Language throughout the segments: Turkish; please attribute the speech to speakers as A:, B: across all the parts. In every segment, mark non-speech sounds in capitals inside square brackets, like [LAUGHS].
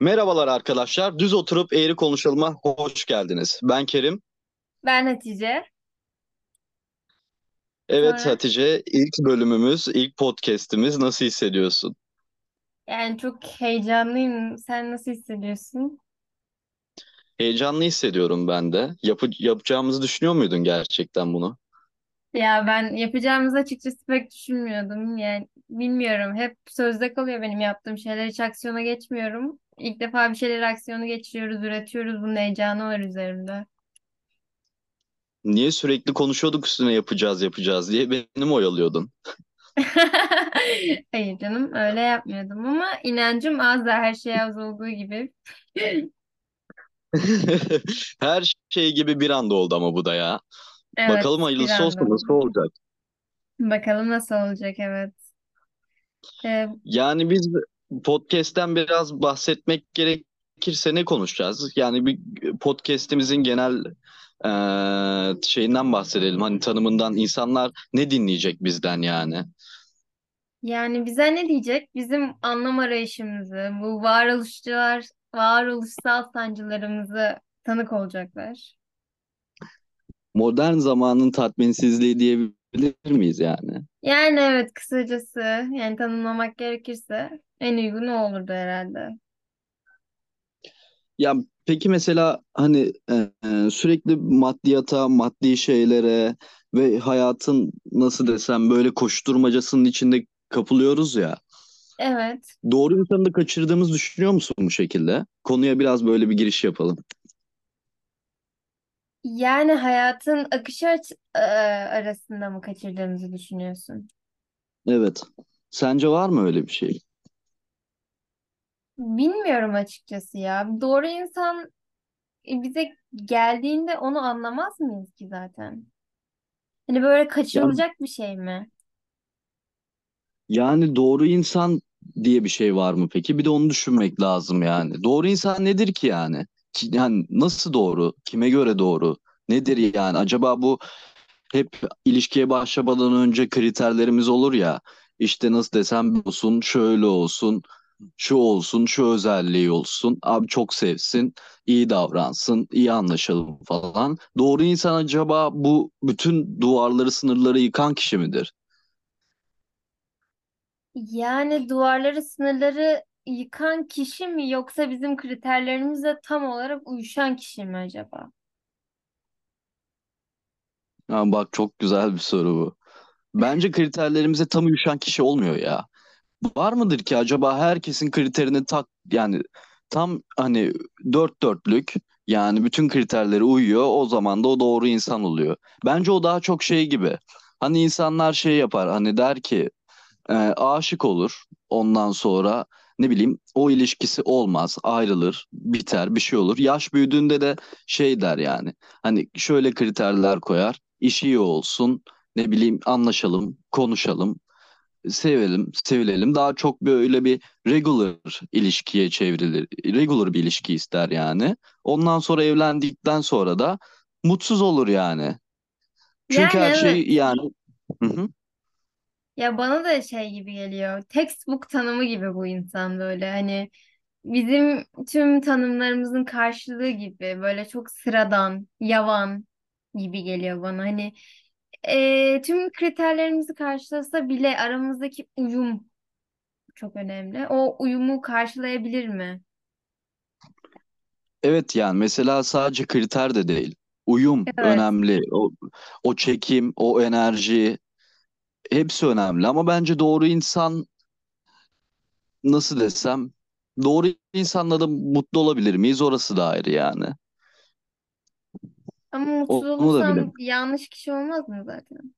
A: Merhabalar arkadaşlar. Düz oturup eğri konuşalım'a hoş geldiniz. Ben Kerim.
B: Ben Hatice.
A: Evet
B: Sonra
A: Hatice, ilk bölümümüz, ilk podcast'imiz. Nasıl hissediyorsun?
B: yani çok heyecanlıyım. Sen nasıl hissediyorsun?
A: Heyecanlı hissediyorum ben de. Yapı yapacağımızı düşünüyor muydun gerçekten bunu?
B: Ya ben yapacağımızı açıkçası pek düşünmüyordum. Yani bilmiyorum. Hep sözde kalıyor benim yaptığım şeyler. Hiç aksiyona geçmiyorum. İlk defa bir şeyler aksiyonu geçiriyoruz, üretiyoruz. Bunun heyecanı var üzerimde.
A: Niye sürekli konuşuyorduk üstüne yapacağız yapacağız diye benim oyalıyordun. [LAUGHS]
B: Hayır canım öyle yapmıyordum ama inancım az da her şey az olduğu gibi. [LAUGHS]
A: Her şey gibi bir anda oldu ama bu da ya.
B: Evet
A: Bakalım hayırlısı olsun
B: anda.
A: nasıl olacak?
B: Bakalım nasıl olacak evet. Ee,
A: Yani biz podcast'ten biraz bahsetmek gerekirse ne konuşacağız? Yani bir podcast'imizin genel eee, şeyinden bahsedelim. Hani tanımından insanlar ne dinleyecek bizden yani?
B: Yani bize ne diyecek? Bizim anlam arayışımızı, bu varoluşçular, varoluşsal sancılarımızı tanık olacaklar.
A: Modern zamanın tatminsizliği diyebilir miyiz yani?
B: Yani evet kısacası yani tanımlamak gerekirse en uygun o olurdu herhalde.
A: Ya peki mesela hani eee, sürekli maddiyata, maddi şeylere ve hayatın nasıl desem böyle koşturmacasının içinde kapılıyoruz ya.
B: Evet.
A: Doğru insanı da kaçırdığımızı düşünüyor musun bu şekilde? Konuya biraz böyle bir giriş yapalım.
B: Yani hayatın akışı aç- e, arasında mı kaçırdığımızı düşünüyorsun?
A: Evet. Sence var mı öyle bir şey?
B: Bilmiyorum açıkçası ya. Doğru insan e, bize geldiğinde onu anlamaz mıyız ki zaten? Hani böyle
A: Yani,
B: bir şey mi?
A: yani doğru insan diye bir şey var mı peki? Bir de onu düşünmek lazım yani. Doğru insan nedir ki yani? Ki- Yani nasıl doğru? Kime göre doğru? Nedir yani? Acaba bu hep ilişkiye başlamadan önce kriterlerimiz olur ya. İşte nasıl desem olsun, şöyle olsun, şu olsun, şu özelliği olsun. Abi çok sevsin, iyi davransın, iyi anlaşalım falan. Doğru insan acaba bu bütün duvarları, sınırları yıkan kişi midir?
B: Yani duvarları, sınırları yıkan kişi mi yoksa bizim kriterlerimize tam olarak uyuşan kişi mi acaba?
A: Ha, bak çok güzel bir soru bu. Bence kriterlerimize tam uyuşan kişi olmuyor ya. Var mıdır ki acaba herkesin kriterini tak yani tam hani dört dörtlük yani bütün kriterleri uyuyor o zaman da o doğru insan oluyor. Bence o daha çok şey gibi. Hani insanlar şey yapar hani der ki e, aşık olur ondan sonra ne bileyim o ilişkisi olmaz ayrılır biter bir şey olur. Yaş büyüdüğünde de şey der yani hani şöyle kriterler koyar iş iyi olsun ne bileyim anlaşalım konuşalım sevelim, sevilelim. Daha çok böyle bir regular ilişkiye çevrilir. Regular bir ilişki ister yani. Ondan sonra evlendikten sonra da mutsuz olur yani. Çünkü
B: Yani
A: her şey
B: evet.
A: yani Hı hı.
B: Ya bana da şey gibi geliyor. Textbook tanımı gibi bu insan böyle hani bizim tüm tanımlarımızın karşılığı gibi böyle çok sıradan, yavan gibi geliyor bana. Hani e, tüm kriterlerimizi karşılasa bile aramızdaki uyum çok önemli. O uyumu karşılayabilir mi?
A: Evet yani mesela sadece kriter de değil. Uyum
B: Evet.
A: önemli. O, o çekim, o enerji hepsi önemli. Ama bence doğru insan nasıl desem doğru insanla da mutlu olabilir miyiz? Orası da ayrı yani.
B: Ama mutsuz
A: Onu da
B: olursam
A: bilemem.
B: yanlış kişi olmaz mı zaten?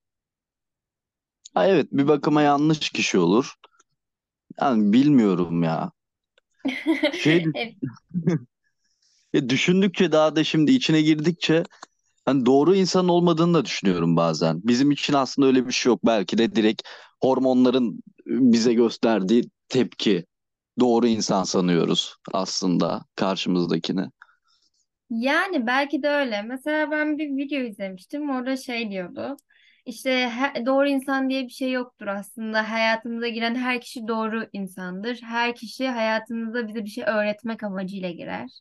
A: Ha, evet bir bakıma yanlış kişi olur. Yani bilmiyorum ya. [LAUGHS] Şey
B: E, [LAUGHS]
A: ya düşündükçe daha da şimdi içine girdikçe hani doğru insan olmadığını da düşünüyorum bazen. Bizim için aslında öyle bir şey yok. Belki de direkt hormonların bize gösterdiği tepki. Doğru insan sanıyoruz aslında karşımızdakini.
B: Yani belki de öyle. Mesela ben bir video izlemiştim. Orada şey diyordu. İşte doğru insan diye bir şey yoktur aslında. Hayatımıza giren her kişi doğru insandır. Her kişi hayatımıza bize bir şey öğretmek amacıyla girer.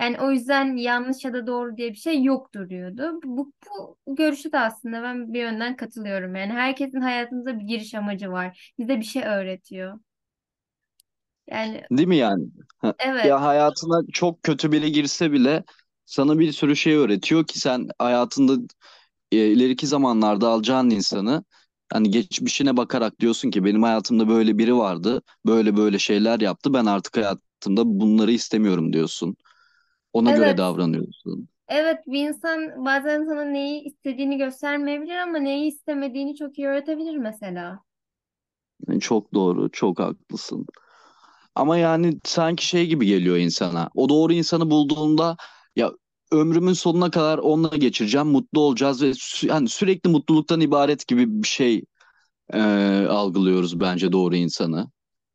B: Yani o yüzden yanlış ya da doğru diye bir şey yoktur diyordu. Bu, bu görüşü de aslında ben bir yönden katılıyorum. Yani herkesin hayatımıza bir giriş amacı var. Bize bir şey öğretiyor. Yani
A: Değil mi yani? Ha,
B: evet,
A: Ya hayatına çok kötü biri girse bile sana bir sürü şey öğretiyor ki sen hayatında e, ileriki zamanlarda alacağın insanı hani geçmişine bakarak diyorsun ki benim hayatımda böyle biri vardı. Böyle böyle şeyler yaptı. Ben artık hayatımda bunları istemiyorum diyorsun. Ona göre
B: evet,
A: davranıyorsun.
B: evet bir insan bazen sana neyi istediğini göstermeyebilir ama neyi istemediğini çok iyi öğretebilir mesela.
A: Yani çok doğru, çok haklısın. Ama yani sanki şey gibi geliyor insana. O doğru insanı bulduğunda ya ömrümün sonuna kadar onunla geçireceğim, mutlu olacağız ve sü- yani sürekli mutluluktan ibaret gibi bir şey e, algılıyoruz bence doğru insanı.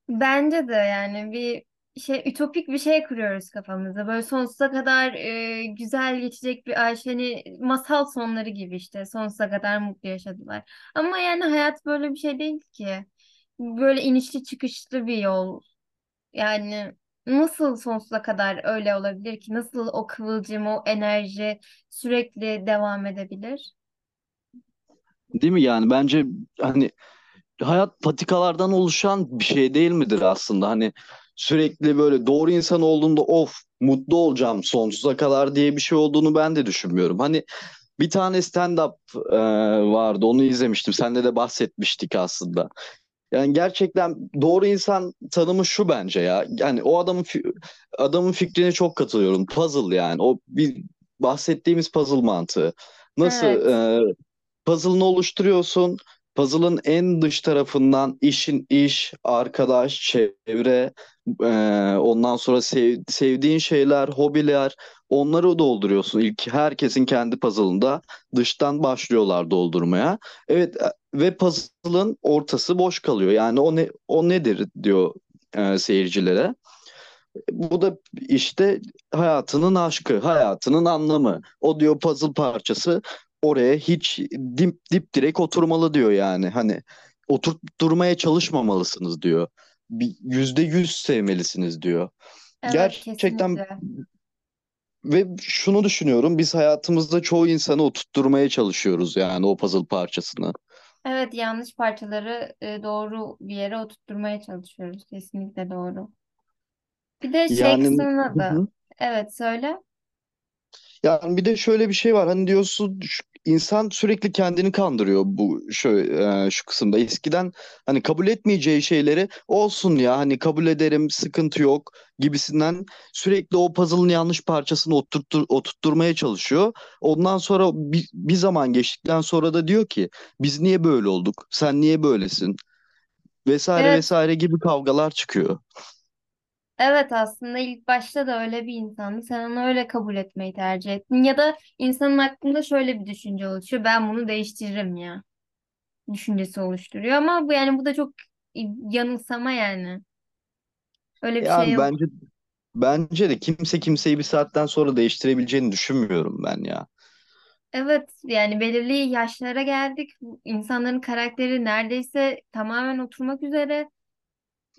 B: Bence de yani bir şey ütopik bir şey kuruyoruz kafamızda. Böyle sonsuza kadar e, güzel geçecek bir Ayşe hani masal sonları gibi işte sonsuza kadar mutlu yaşadılar. Ama yani hayat böyle bir şey değil ki. Böyle inişli çıkışlı bir yol. Yani nasıl sonsuza kadar öyle olabilir ki? Nasıl o kıvılcım, o enerji sürekli devam edebilir?
A: Değil mi yani bence hani hayat patikalardan oluşan bir şey değil midir aslında? Hani sürekli böyle doğru insan olduğunda of mutlu olacağım sonsuza kadar diye bir şey olduğunu ben de düşünmüyorum. Hani bir tane stand-up e, vardı onu izlemiştim. Seninle de bahsetmiştik aslında. Yani gerçekten doğru insan tanımı şu bence ya. Yani o adamın adamın fikrine çok katılıyorum. Puzzle yani. O bir bahsettiğimiz puzzle mantığı. Nasıl
B: Evet,
A: e, Puzzle'ını oluşturuyorsun. Puzzle'ın en dış tarafından işin iş, arkadaş, çevre, e, ondan sonra sev- sevdiğin şeyler, hobiler, onları dolduruyorsun. İlk herkesin kendi puzzle'ında dıştan başlıyorlar doldurmaya. Evet e, ve puzzle'ın ortası boş kalıyor. Yani o ne o nedir diyor e, seyircilere. Bu da işte hayatının aşkı, hayatının anlamı. O diyor puzzle parçası oraya hiç dip dip direkt oturmalı diyor yani. Hani oturtturmaya çalışmamalısınız diyor. Yüzde yüz sevmelisiniz diyor.
B: evet
A: Gerçekten
B: kesinlikle.
A: ve şunu düşünüyorum biz hayatımızda çoğu insanı oturtturmaya çalışıyoruz yani o puzzle parçasını.
B: Evet yanlış parçaları e, doğru bir yere oturtmaya çalışıyoruz. Kesinlikle doğru. Bir de şey
A: Yani
B: kısmına da evet söyle.
A: Yani bir de şöyle bir şey var. Hani diyorsun şu- insan sürekli kendini kandırıyor bu şu e, şu kısımda. Eskiden hani kabul etmeyeceği şeyleri olsun ya hani kabul ederim sıkıntı yok gibisinden sürekli o puzzle'ın yanlış parçasını oturttur, oturtturmaya çalışıyor. Ondan sonra bir, bir zaman geçtikten sonra da diyor ki biz niye böyle olduk? Sen niye böylesin? Vesaire
B: Evet
A: vesaire gibi kavgalar çıkıyor.
B: Evet aslında ilk başta da öyle bir insandı. Sen onu öyle kabul etmeyi tercih ettin. Ya da insanın aklında şöyle bir düşünce oluşuyor. Ben bunu değiştiririm ya. Düşüncesi oluşturuyor ama bu yani bu da çok yanılsama yani. Öyle bir şey
A: Yani
B: yok.
A: bence bence de kimse kimseyi bir saatten sonra değiştirebileceğini düşünmüyorum ben ya.
B: Evet yani belirli yaşlara geldik. İnsanların karakteri neredeyse tamamen oturmak üzere.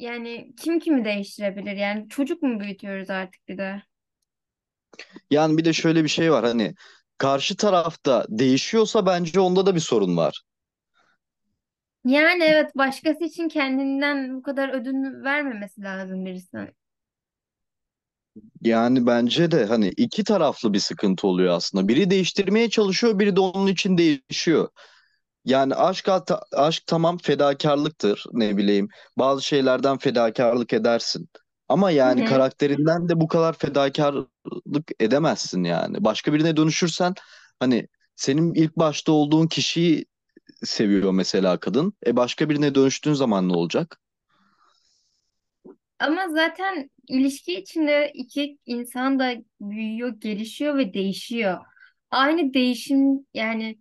B: Yani kim kimi değiştirebilir? Yani çocuk mu büyütüyoruz artık bir de?
A: Yani bir de şöyle bir şey var hani karşı tarafta değişiyorsa bence onda da bir sorun var.
B: Yani evet başkası için kendinden bu kadar ödün vermemesi lazım birisi.
A: Yani bence de hani iki taraflı bir sıkıntı oluyor aslında. Biri değiştirmeye çalışıyor, biri de onun için değişiyor. Yani aşk aşk tamam fedakarlıktır ne bileyim. Bazı şeylerden fedakarlık edersin. Ama yani
B: hı.
A: karakterinden de bu kadar fedakarlık edemezsin yani. Başka birine dönüşürsen hani senin ilk başta olduğun kişiyi seviyor mesela kadın. E başka birine dönüştüğün zaman ne olacak?
B: Ama zaten ilişki içinde iki insan da büyüyor, gelişiyor ve değişiyor. Aynı değişim yani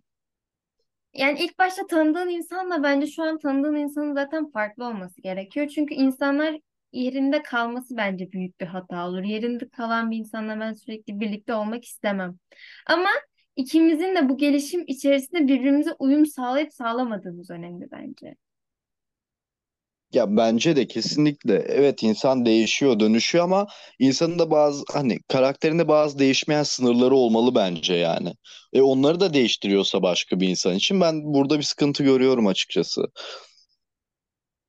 B: Yani ilk başta tanıdığın insanla bence şu an tanıdığın insanın zaten farklı olması gerekiyor. Çünkü insanlar yerinde kalması bence büyük bir hata olur. Yerinde kalan bir insanla ben sürekli birlikte olmak istemem. Ama ikimizin de bu gelişim içerisinde birbirimize uyum sağlayıp sağlamadığımız önemli bence.
A: Ya bence de kesinlikle evet insan değişiyor, dönüşüyor ama insanın da bazı hani karakterinde bazı değişmeyen sınırları olmalı bence yani. E onları da değiştiriyorsa başka bir insan için ben burada bir sıkıntı görüyorum açıkçası.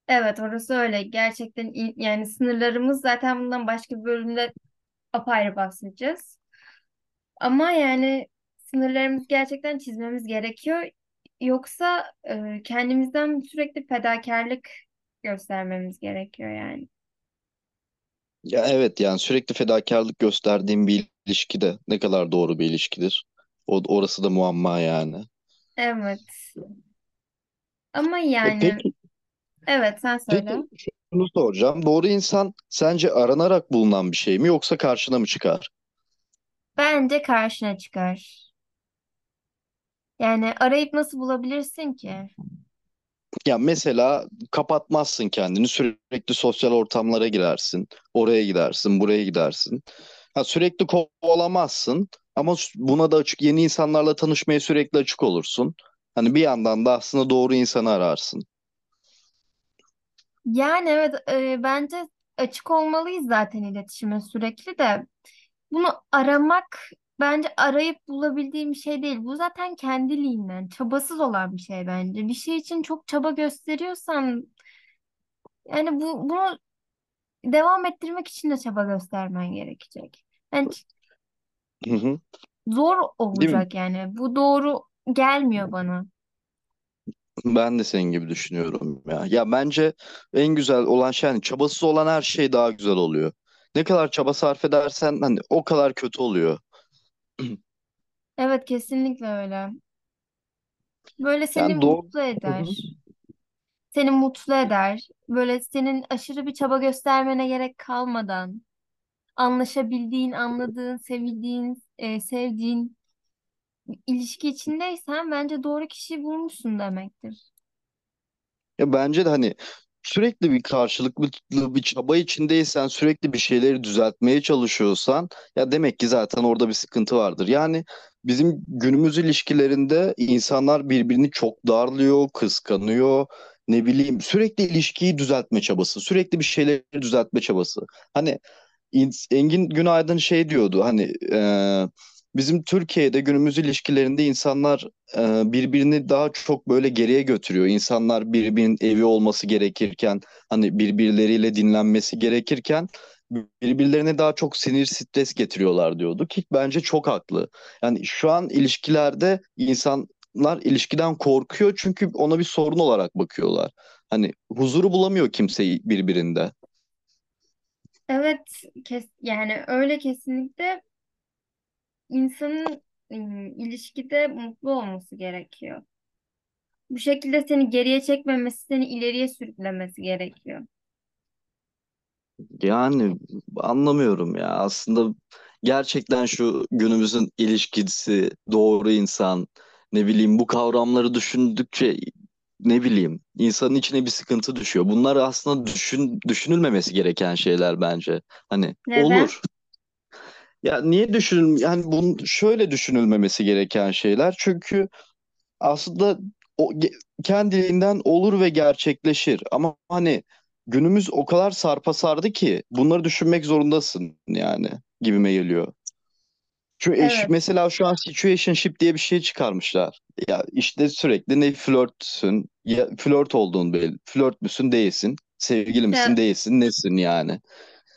B: Evet orası öyle. Gerçekten yani sınırlarımız zaten bundan başka bir bölümde apayrı bahsedeceğiz. Ama yani sınırlarımızı gerçekten çizmemiz gerekiyor. Yoksa e, kendimizden sürekli fedakarlık göstermemiz gerekiyor yani.
A: Ya evet yani sürekli fedakarlık gösterdiğim bir ilişki de ne kadar doğru bir ilişkidir. O, orası da muamma yani.
B: Evet. Ama
A: E
B: yani
A: peki
B: evet sen söyle.
A: peki şunu soracağım. Doğru insan sence aranarak bulunan bir şey mi yoksa karşına mı çıkar?
B: Bence karşına çıkar. Yani arayıp nasıl bulabilirsin ki?
A: Ya mesela kapatmazsın kendini sürekli sosyal ortamlara girersin. Oraya gidersin, buraya gidersin. Ha, sürekli kovalamazsın ama buna da açık yeni insanlarla tanışmaya sürekli açık olursun. Hani bir yandan da aslında doğru insanı ararsın.
B: Yani evet e, bence açık olmalıyız zaten iletişime sürekli de. Bunu aramak bence arayıp bulabildiğim bir şey değil. Bu zaten kendiliğinden çabasız olan bir şey bence. Bir şey için çok çaba gösteriyorsan yani bu bunu devam ettirmek için de çaba göstermen gerekecek. Yani ç-
A: Hı hı.
B: zor
A: Değil mi?
B: olacak yani. Bu doğru gelmiyor bana.
A: Ben de senin gibi düşünüyorum ya. Ya bence en güzel olan şey hani çabasız olan her şey daha güzel oluyor. Ne kadar çaba sarf edersen hani o kadar kötü oluyor. [CLEARS THROAT]
B: Evet kesinlikle öyle. Böyle seni
A: Yani doğru.
B: mutlu eder. Seni mutlu eder. Böyle senin aşırı bir çaba göstermene gerek kalmadan anlaşabildiğin, anladığın, sevildiğin, e, sevdiğin ilişki içindeysen bence doğru kişiyi bulmuşsun demektir.
A: Ya bence de hani sürekli bir karşılıklı bir çaba içindeysen, sürekli bir şeyleri düzeltmeye çalışıyorsan ya demek ki zaten orada bir sıkıntı vardır. Yani bizim günümüz ilişkilerinde insanlar birbirini çok darlıyor, kıskanıyor, ne bileyim sürekli ilişkiyi düzeltme çabası, sürekli bir şeyleri düzeltme çabası. Hani İn- Engin Günaydın şey diyordu hani e, bizim Türkiye'de günümüz ilişkilerinde insanlar e, birbirini daha çok böyle geriye götürüyor. İnsanlar birbirinin evi olması gerekirken hani birbirleriyle dinlenmesi gerekirken birbirlerine daha çok sinir stres getiriyorlar diyordu ki bence çok haklı. Yani şu an ilişkilerde insanlar ilişkiden korkuyor çünkü ona bir sorun olarak bakıyorlar. Hani huzuru bulamıyor kimseyi birbirinde.
B: Evet, kes yani öyle kesinlikle insanın ım, ilişkide mutlu olması gerekiyor. Bu şekilde seni geriye çekmemesi, seni ileriye sürüklemesi gerekiyor.
A: Yani anlamıyorum ya. Aslında gerçekten şu günümüzün ilişkisi, doğru insan, ne bileyim bu kavramları düşündükçe ne bileyim insanın içine bir sıkıntı düşüyor. Bunlar aslında düşün, düşünülmemesi gereken şeyler bence. Hani
B: Neden?
A: olur. Ya niye düşünül yani bunun şöyle düşünülmemesi gereken şeyler. Çünkü aslında o ge- kendiliğinden olur ve gerçekleşir. Ama hani günümüz o kadar sarpa sardı ki bunları düşünmek zorundasın yani gibime geliyor. Çünkü eş,
B: Evet,
A: mesela şu an situationship diye bir şey çıkarmışlar. Ya işte sürekli ne flörtsün, ya flört olduğun belli. Flört müsün değilsin, sevgili misin
B: ça-
A: değilsin, nesin yani.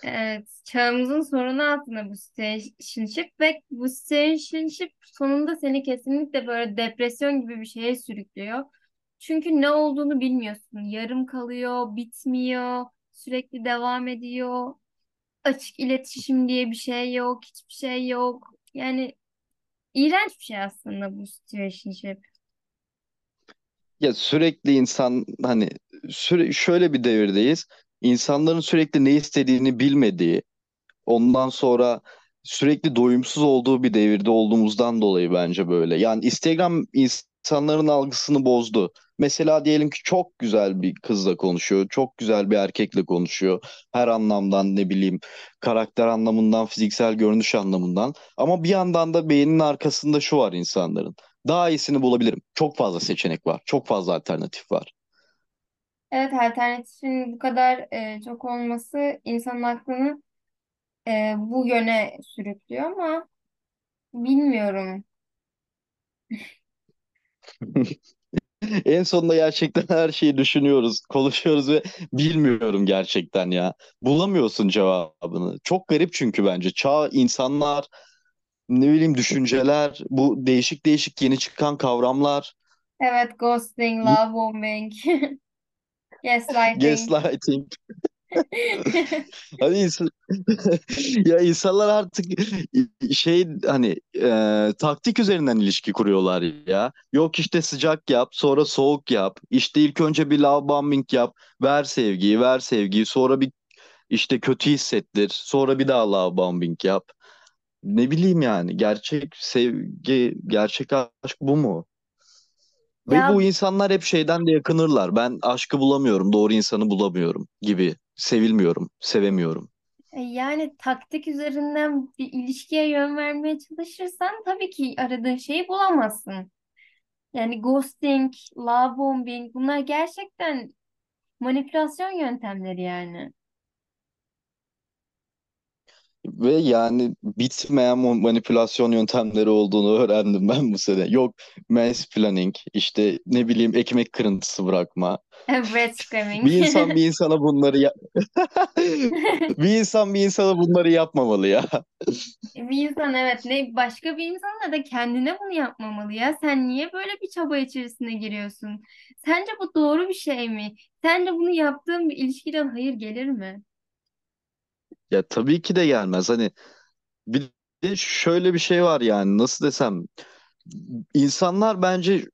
B: Evet. Çağımızın sorunu aslında bu situationship ve bu situationship sonunda seni kesinlikle böyle depresyon gibi bir şeye sürüklüyor. Çünkü ne olduğunu bilmiyorsun. Yarım kalıyor, bitmiyor, sürekli devam ediyor. Açık iletişim diye bir şey yok, hiçbir şey yok. Yani iğrenç bir şey aslında bu situationship.
A: Ya sürekli insan hani süre, şöyle bir devirdeyiz. İnsanların sürekli ne istediğini bilmediği, ondan sonra sürekli doyumsuz olduğu bir devirde olduğumuzdan dolayı bence böyle. Yani Instagram insanların algısını bozdu. Mesela diyelim ki çok güzel bir kızla konuşuyor, çok güzel bir erkekle konuşuyor. Her anlamdan ne bileyim karakter anlamından, fiziksel görünüş anlamından. Ama bir yandan da beyninin arkasında şu var insanların. Daha iyisini bulabilirim. Çok fazla seçenek var, çok fazla alternatif var.
B: Evet alternatifin bu kadar e, çok olması insanın aklını e, bu yöne sürüklüyor ama bilmiyorum. [LAUGHS]
A: En sonunda gerçekten her şeyi düşünüyoruz, konuşuyoruz ve bilmiyorum gerçekten ya. Bulamıyorsun cevabını. Çok garip çünkü bence. Çağ, insanlar, ne bileyim düşünceler, bu değişik değişik yeni çıkan kavramlar,
B: Evet ghosting, love bombing, [LAUGHS] gaslighting.
A: gaslighting. [LAUGHS] Hani ins- [LAUGHS] ya insanlar artık şey hani e, taktik üzerinden ilişki kuruyorlar ya. Yok işte sıcak yap, sonra soğuk yap. İşte ilk önce bir love bombing yap, ver sevgiyi, ver sevgiyi. Sonra bir işte kötü hissettir, sonra bir daha love bombing yap. Ne bileyim yani gerçek sevgi, gerçek aşk bu mu? Ve
B: Ya
A: bu insanlar hep şeyden de yakınırlar. Ben aşkı bulamıyorum, doğru insanı bulamıyorum gibi. Sevilmiyorum, sevemiyorum.
B: e, yani taktik üzerinden bir ilişkiye yön vermeye çalışırsan tabii ki aradığın şeyi bulamazsın. Yani ghosting, love bombing bunlar gerçekten manipülasyon yöntemleri yani.
A: Ve yani bitmeyen manipülasyon yöntemleri olduğunu öğrendim ben bu sene. Yok mansplaining, işte ne bileyim ekmek kırıntısı bırakma. [LAUGHS]
B: Breadscreening.
A: Bir insan bir insana bunları ya- [LAUGHS] bir insan bir insana bunları yapmamalı ya.
B: Bir insan evet ne başka bir insan da kendine bunu yapmamalı ya. Sen niye böyle bir çaba içerisine giriyorsun? Sence bu doğru bir şey mi? Sence bunu yaptığın bir ilişkiden hayır gelir mi?
A: Ya tabii ki de gelmez. Hani bir de şöyle bir şey var yani nasıl desem İnsanlar bence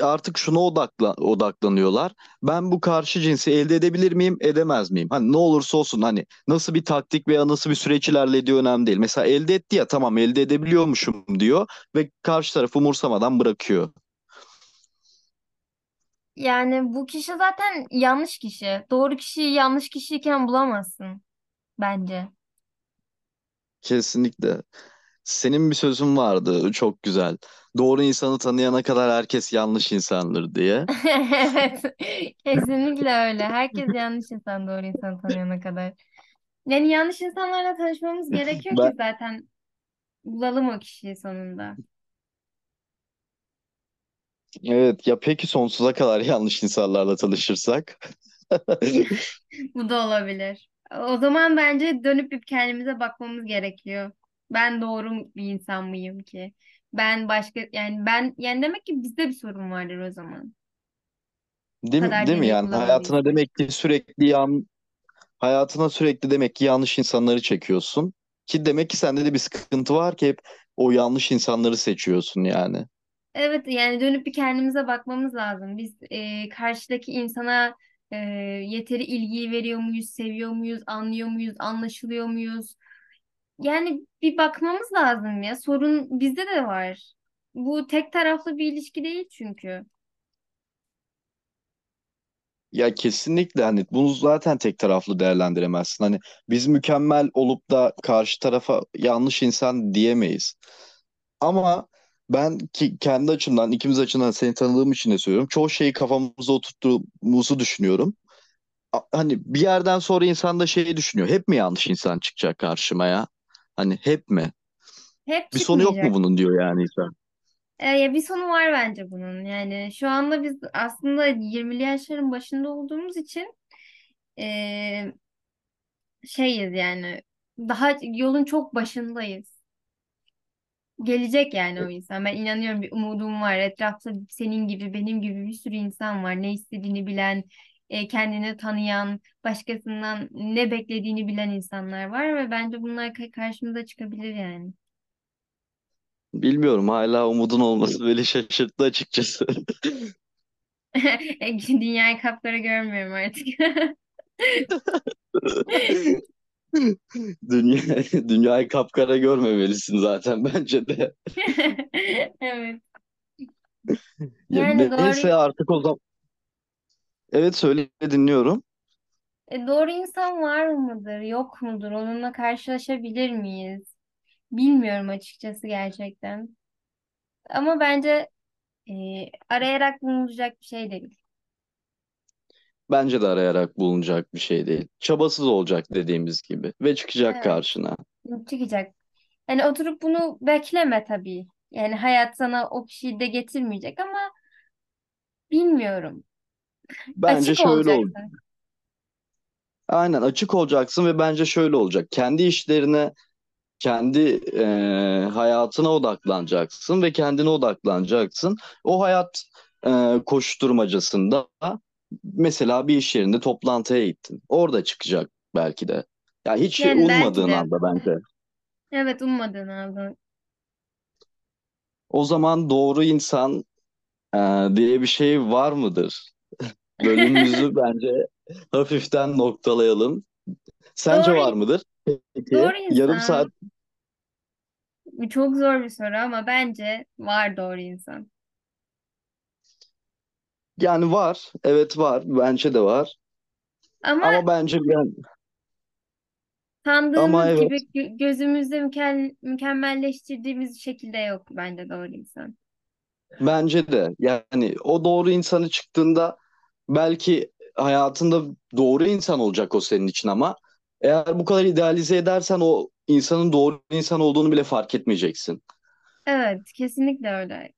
A: artık şuna odakla, odaklanıyorlar. Ben bu karşı cinsi elde edebilir miyim, edemez miyim? Hani ne olursa olsun hani nasıl bir taktik veya nasıl bir süreç ilerlediği önemli değil. Mesela elde etti ya tamam elde edebiliyormuşum diyor ve karşı taraf umursamadan bırakıyor.
B: Yani bu kişi zaten yanlış kişi. Doğru kişiyi yanlış kişiyken bulamazsın bence.
A: Kesinlikle. Senin bir sözün vardı çok güzel. Doğru insanı tanıyana kadar herkes yanlış insandır diye. [LAUGHS]
B: Evet, kesinlikle öyle. Herkes yanlış insan doğru insanı tanıyana kadar. Yani yanlış insanlarla tanışmamız gerekiyor ki
A: Ben
B: zaten bulalım o kişiyi sonunda.
A: evet ya peki sonsuza kadar yanlış insanlarla tanışırsak? [LAUGHS]
B: Bu da olabilir. O zaman bence dönüp bir kendimize bakmamız gerekiyor. Ben doğru bir insan mıyım ki? Ben başka yani ben yani demek ki bizde bir sorun vardır o zaman. Bu
A: Değil mi,
B: kadar
A: değil mi? Yani hayatına demek ki sürekli yan, hayatına sürekli demek ki yanlış insanları çekiyorsun. Ki demek ki sende de bir sıkıntı var ki hep o yanlış insanları seçiyorsun yani.
B: Evet yani dönüp bir kendimize bakmamız lazım. Biz e, karşıdaki insana e, yeteri ilgiyi veriyor muyuz, seviyor muyuz, anlıyor muyuz, anlaşılıyor muyuz? Yani bir bakmamız lazım ya. Sorun bizde de var. Bu tek taraflı bir ilişki değil çünkü.
A: Ya kesinlikle hani bunu zaten tek taraflı değerlendiremezsin. Hani biz mükemmel olup da karşı tarafa yanlış insan diyemeyiz. Ama ben ki kendi açımdan, ikimiz açımdan seni tanıdığım için de söylüyorum. Çoğu şeyi kafamıza oturttuğumuzu düşünüyorum. A- Hani bir yerden sonra insan da şeyi düşünüyor. Hep mi yanlış insan çıkacak karşıma ya? Hani hep mi?
B: Hep
A: Bir sonu yok mu
B: çıkmayacak.
A: bunun diyor yani insan.
B: E, ya bir sonu var bence bunun. Yani şu anda biz aslında 20'li yaşların başında olduğumuz için e, şeyiz yani. Daha yolun çok başındayız. Gelecek yani o insan. Ben inanıyorum bir umudum var. Etrafta senin gibi, benim gibi bir sürü insan var. Ne istediğini bilen, e, kendini tanıyan, başkasından ne beklediğini bilen insanlar var ve bence bunlar ka- karşımıza çıkabilir yani.
A: Bilmiyorum hala umudun olması beni şaşırttı açıkçası. [LAUGHS]
B: Dünyayı kapkara görmüyorum artık. [LAUGHS] [LAUGHS]
A: Dünya, dünyayı kapkara görmemelisin zaten bence de. [LAUGHS]
B: Evet.
A: Ya
B: Yani doğru
A: neyse artık o zaman. Evet söyle dinliyorum.
B: e, doğru insan var mıdır, yok mudur? Onunla karşılaşabilir miyiz? Bilmiyorum açıkçası gerçekten. Ama bence e, arayarak bulunacak bir şey değil.
A: Bence de arayarak bulunacak bir şey değil. Çabasız olacak dediğimiz gibi ve çıkacak
B: Evet,
A: karşına.
B: çıkacak. Yani oturup bunu bekleme tabii. Yani hayat sana o kişiyi de getirmeyecek ama bilmiyorum.
A: Bence
B: Açık
A: şöyle olacak.
B: olacaksın.
A: Aynen açık olacaksın ve bence şöyle olacak. Kendi işlerine, kendi e, hayatına odaklanacaksın ve kendine odaklanacaksın. O hayat e, koşturmacasında mesela bir iş yerinde toplantıya gittin. Orada çıkacak belki de. Ya hiç
B: Yani belki
A: ummadığın
B: de.
A: anda bence.
B: Evet ummadığın aldı.
A: O zaman doğru insan e, diye bir şey var mıdır? [LAUGHS] Bölümümüzü [LAUGHS] bence hafiften noktalayalım. Sence
B: Doğru,
A: var mıdır? Peki
B: doğru
A: yarım saat
B: insan. Bu çok zor bir soru ama bence var doğru insan.
A: Yani var. Evet var. Bence de var.
B: Ama
A: Ama bence ben ama
B: sandığımız gibi
A: evet
B: gö- gözümüzde mükel- mükemmelleştirdiğimiz şekilde yok bence doğru insan.
A: bence de yani o doğru insanı çıktığında belki hayatında doğru insan olacak o senin için ama eğer bu kadar idealize edersen o insanın doğru insan olduğunu bile fark etmeyeceksin.
B: Evet, kesinlikle öyle.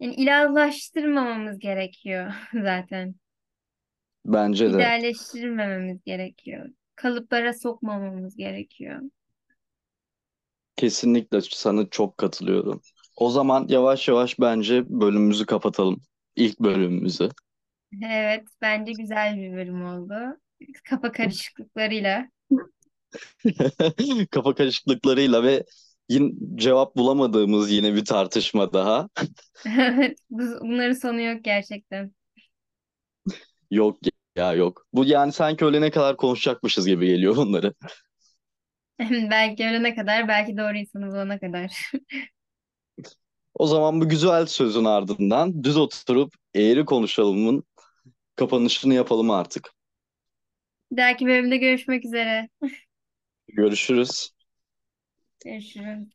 B: Yani ilahlaştırmamamız gerekiyor [LAUGHS] zaten.
A: Bence de.
B: İdealleştirmememiz gerekiyor. Kalıplara sokmamamız gerekiyor.
A: Kesinlikle sana çok katılıyorum. O zaman yavaş yavaş bence bölümümüzü kapatalım. İlk bölümümüzü.
B: Evet, bence güzel bir bölüm oldu. Kafa [LAUGHS] karışıklıklarıyla.
A: Kafa karışıklıklarıyla ve yine cevap bulamadığımız yine bir tartışma daha.
B: Evet, bu- bunların sonu yok gerçekten.
A: Yok ya yok. Bu yani sanki ölene kadar konuşacakmışız gibi geliyor bunları.
B: Belki ölene kadar, belki doğru insanı bulana kadar.
A: O zaman bu güzel sözün ardından düz oturup eğri konuşalımın kapanışını yapalım artık.
B: Bir dahaki bölümde görüşmek üzere.
A: Görüşürüz.
B: Görüşürüz.